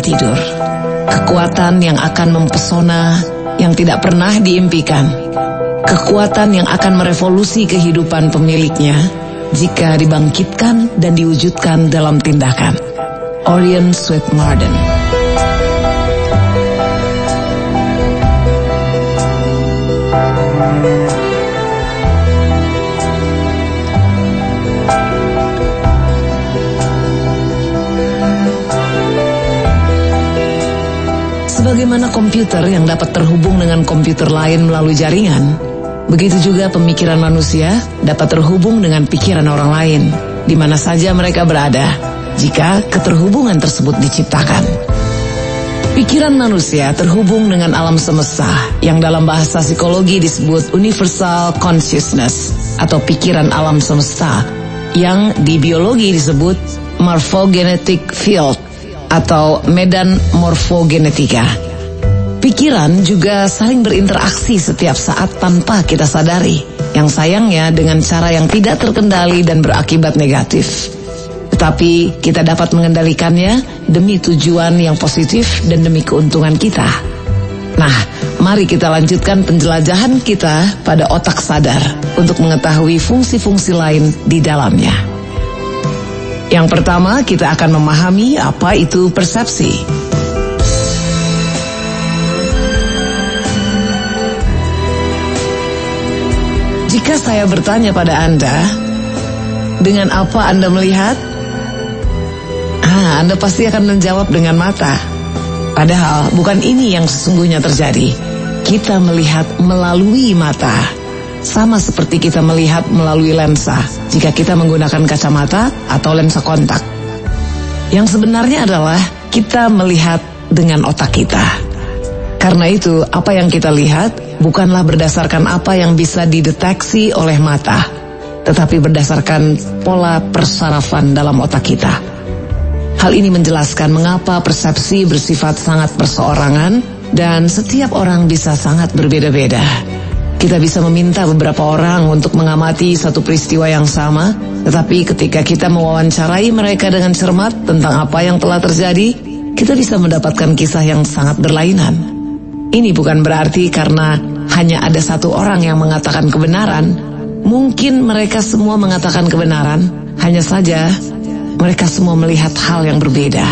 tidur. Kekuatan yang akan mempesona yang tidak pernah diimpikan. Kekuatan yang akan merevolusi kehidupan pemiliknya jika dibangkitkan dan diwujudkan dalam tindakan. Orion Sweet Marden Sebagaimana komputer yang dapat terhubung dengan komputer lain melalui jaringan, begitu juga pemikiran manusia dapat terhubung dengan pikiran orang lain, di mana saja mereka berada, jika keterhubungan tersebut diciptakan. Pikiran manusia terhubung dengan alam semesta yang dalam bahasa psikologi disebut universal consciousness atau pikiran alam semesta yang di biologi disebut morphogenetic field atau medan morfogenetika. Pikiran juga saling berinteraksi setiap saat tanpa kita sadari. Yang sayangnya dengan cara yang tidak terkendali dan berakibat negatif. Tetapi kita dapat mengendalikannya demi tujuan yang positif dan demi keuntungan kita. Nah, mari kita lanjutkan penjelajahan kita pada otak sadar untuk mengetahui fungsi-fungsi lain di dalamnya. Yang pertama, kita akan memahami apa itu persepsi. Jika saya bertanya pada Anda, dengan apa Anda melihat? Ah, Anda pasti akan menjawab dengan mata. Padahal bukan ini yang sesungguhnya terjadi. Kita melihat melalui mata. Sama seperti kita melihat melalui lensa jika kita menggunakan kacamata atau lensa kontak. Yang sebenarnya adalah kita melihat dengan otak kita. Karena itu, apa yang kita lihat bukanlah berdasarkan apa yang bisa dideteksi oleh mata, tetapi berdasarkan pola persarafan dalam otak kita. Hal ini menjelaskan mengapa persepsi bersifat sangat perseorangan dan setiap orang bisa sangat berbeda-beda. Kita bisa meminta beberapa orang untuk mengamati satu peristiwa yang sama, tetapi ketika kita mewawancarai mereka dengan cermat tentang apa yang telah terjadi, kita bisa mendapatkan kisah yang sangat berlainan. Ini bukan berarti karena hanya ada satu orang yang mengatakan kebenaran, mungkin mereka semua mengatakan kebenaran, hanya saja mereka semua melihat hal yang berbeda.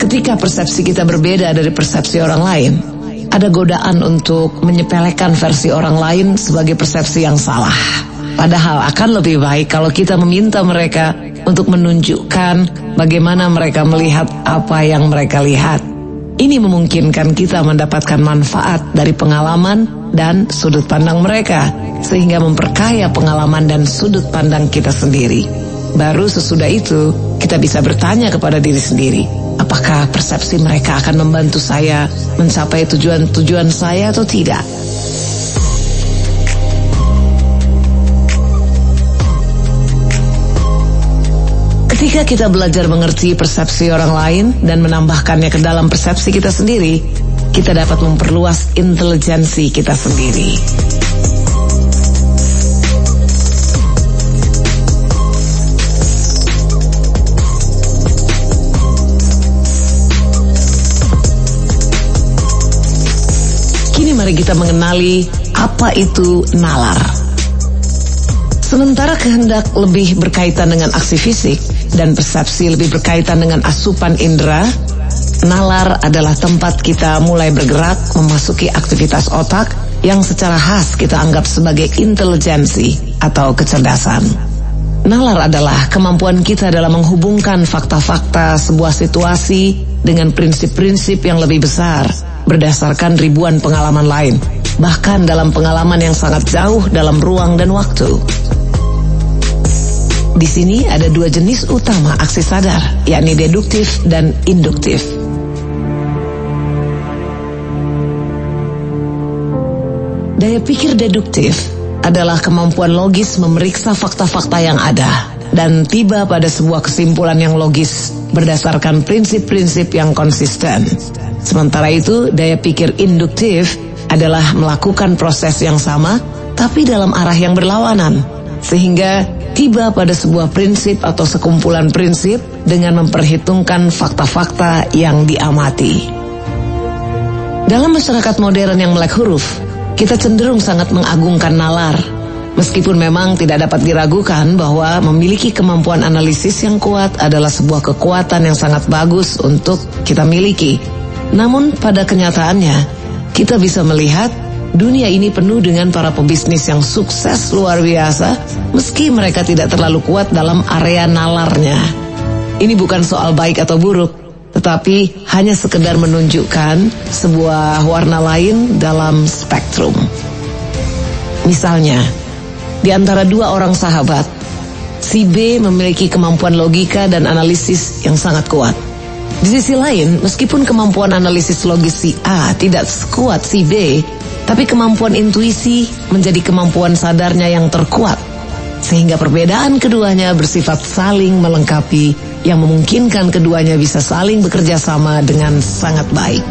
Ketika persepsi kita berbeda dari persepsi orang lain, ada godaan untuk menyepelekan versi orang lain sebagai persepsi yang salah. Padahal akan lebih baik kalau kita meminta mereka untuk menunjukkan bagaimana mereka melihat apa yang mereka lihat. Ini memungkinkan kita mendapatkan manfaat dari pengalaman dan sudut pandang mereka, sehingga memperkaya pengalaman dan sudut pandang kita sendiri. Baru sesudah itu, kita bisa bertanya kepada diri sendiri, Apakah persepsi mereka akan membantu saya mencapai tujuan-tujuan saya atau tidak? Ketika kita belajar mengerti persepsi orang lain dan menambahkannya ke dalam persepsi kita sendiri, kita dapat memperluas intelijensi kita sendiri. mari kita mengenali apa itu nalar. Sementara kehendak lebih berkaitan dengan aksi fisik dan persepsi lebih berkaitan dengan asupan indera, nalar adalah tempat kita mulai bergerak memasuki aktivitas otak yang secara khas kita anggap sebagai intelijensi atau kecerdasan. Nalar adalah kemampuan kita dalam menghubungkan fakta-fakta sebuah situasi dengan prinsip-prinsip yang lebih besar berdasarkan ribuan pengalaman lain, bahkan dalam pengalaman yang sangat jauh dalam ruang dan waktu. Di sini ada dua jenis utama aksi sadar, yakni deduktif dan induktif. Daya pikir deduktif adalah kemampuan logis memeriksa fakta-fakta yang ada dan tiba pada sebuah kesimpulan yang logis berdasarkan prinsip-prinsip yang konsisten. Sementara itu, daya pikir induktif adalah melakukan proses yang sama tapi dalam arah yang berlawanan. Sehingga tiba pada sebuah prinsip atau sekumpulan prinsip dengan memperhitungkan fakta-fakta yang diamati. Dalam masyarakat modern yang melek huruf, kita cenderung sangat mengagungkan nalar. Meskipun memang tidak dapat diragukan bahwa memiliki kemampuan analisis yang kuat adalah sebuah kekuatan yang sangat bagus untuk kita miliki. Namun pada kenyataannya, kita bisa melihat Dunia ini penuh dengan para pebisnis yang sukses luar biasa meski mereka tidak terlalu kuat dalam area nalarnya. Ini bukan soal baik atau buruk, tetapi hanya sekedar menunjukkan sebuah warna lain dalam spektrum. Misalnya, di antara dua orang sahabat, si B memiliki kemampuan logika dan analisis yang sangat kuat. Di sisi lain, meskipun kemampuan analisis logis si A tidak sekuat si B, tapi kemampuan intuisi menjadi kemampuan sadarnya yang terkuat. Sehingga perbedaan keduanya bersifat saling melengkapi yang memungkinkan keduanya bisa saling bekerja sama dengan sangat baik.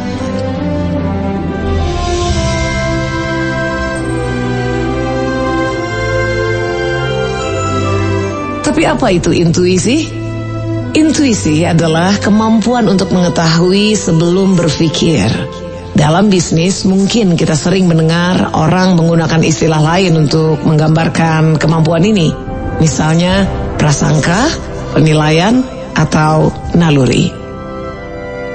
Tapi apa itu intuisi? Intuisi adalah kemampuan untuk mengetahui sebelum berpikir. Dalam bisnis mungkin kita sering mendengar orang menggunakan istilah lain untuk menggambarkan kemampuan ini. Misalnya prasangka, penilaian, atau naluri.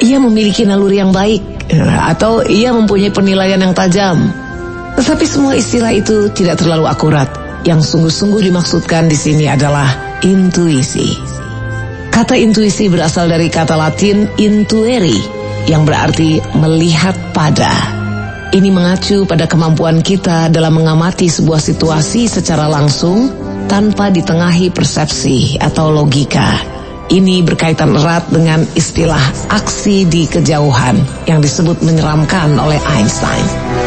Ia memiliki naluri yang baik atau ia mempunyai penilaian yang tajam. Tetapi semua istilah itu tidak terlalu akurat. Yang sungguh-sungguh dimaksudkan di sini adalah intuisi. Kata intuisi berasal dari kata Latin intueri yang berarti melihat pada. Ini mengacu pada kemampuan kita dalam mengamati sebuah situasi secara langsung tanpa ditengahi persepsi atau logika. Ini berkaitan erat dengan istilah aksi di kejauhan yang disebut menyeramkan oleh Einstein.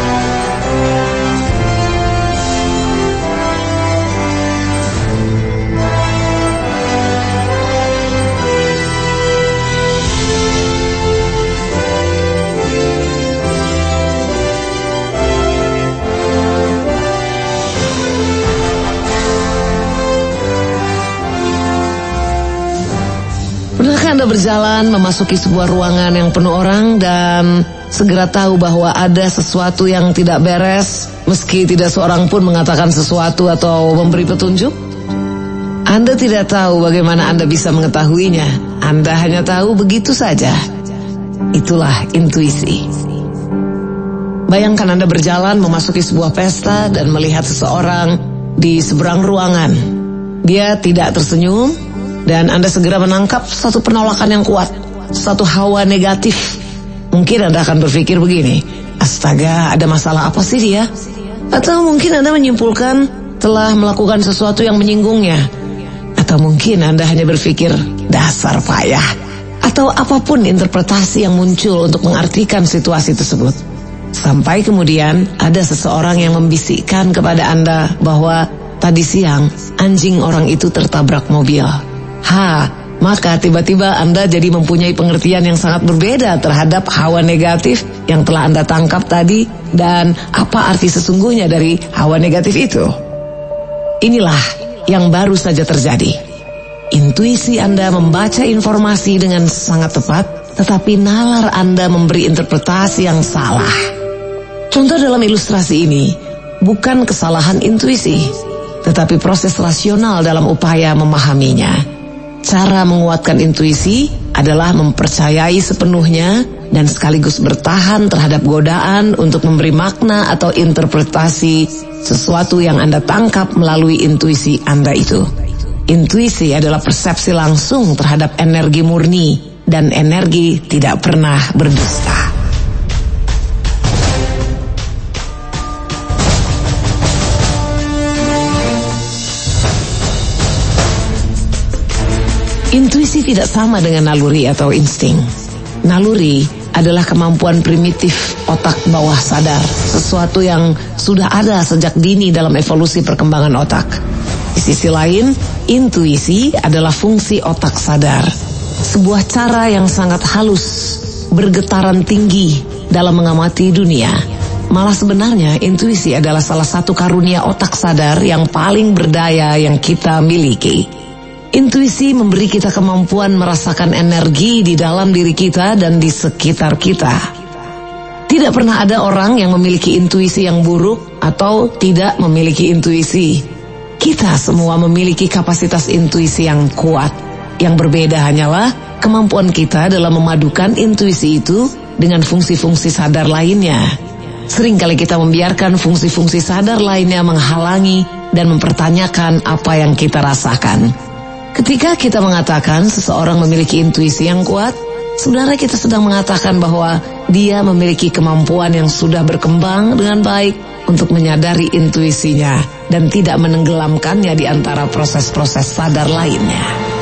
Anda berjalan memasuki sebuah ruangan yang penuh orang dan segera tahu bahwa ada sesuatu yang tidak beres meski tidak seorang pun mengatakan sesuatu atau memberi petunjuk? Anda tidak tahu bagaimana Anda bisa mengetahuinya. Anda hanya tahu begitu saja. Itulah intuisi. Bayangkan Anda berjalan memasuki sebuah pesta dan melihat seseorang di seberang ruangan. Dia tidak tersenyum, dan Anda segera menangkap satu penolakan yang kuat, satu hawa negatif. Mungkin Anda akan berpikir begini, astaga ada masalah apa sih dia? Atau mungkin Anda menyimpulkan telah melakukan sesuatu yang menyinggungnya. Atau mungkin Anda hanya berpikir, dasar payah. Atau apa pun interpretasi yang muncul untuk mengartikan situasi tersebut. Sampai kemudian ada seseorang yang membisikkan kepada Anda bahwa tadi siang anjing orang itu tertabrak mobil. Ha, maka tiba-tiba Anda jadi mempunyai pengertian yang sangat berbeda terhadap hawa negatif yang telah Anda tangkap tadi dan apa arti sesungguhnya dari hawa negatif itu. Inilah yang baru saja terjadi. Intuisi Anda membaca informasi dengan sangat tepat, tetapi nalar Anda memberi interpretasi yang salah. Contoh dalam ilustrasi ini bukan kesalahan intuisi, tetapi proses rasional dalam upaya memahaminya. Cara menguatkan intuisi adalah mempercayai sepenuhnya dan sekaligus bertahan terhadap godaan untuk memberi makna atau interpretasi sesuatu yang Anda tangkap melalui intuisi Anda itu. Intuisi adalah persepsi langsung terhadap energi murni dan energi tidak pernah berdusta. Intuisi tidak sama dengan naluri atau insting. Naluri adalah kemampuan primitif otak bawah sadar, sesuatu yang sudah ada sejak dini dalam evolusi perkembangan otak. Di sisi lain, intuisi adalah fungsi otak sadar, sebuah cara yang sangat halus, bergetaran tinggi dalam mengamati dunia. Malah sebenarnya intuisi adalah salah satu karunia otak sadar yang paling berdaya yang kita miliki. Intuisi memberi kita kemampuan merasakan energi di dalam diri kita dan di sekitar kita. Tidak pernah ada orang yang memiliki intuisi yang buruk atau tidak memiliki intuisi. Kita semua memiliki kapasitas intuisi yang kuat. Yang berbeda hanyalah kemampuan kita dalam memadukan intuisi itu dengan fungsi-fungsi sadar lainnya. Seringkali kita membiarkan fungsi-fungsi sadar lainnya menghalangi dan mempertanyakan apa yang kita rasakan. Ketika kita mengatakan seseorang memiliki intuisi yang kuat, sebenarnya kita sedang mengatakan bahwa dia memiliki kemampuan yang sudah berkembang dengan baik untuk menyadari intuisinya dan tidak menenggelamkannya di antara proses-proses sadar lainnya.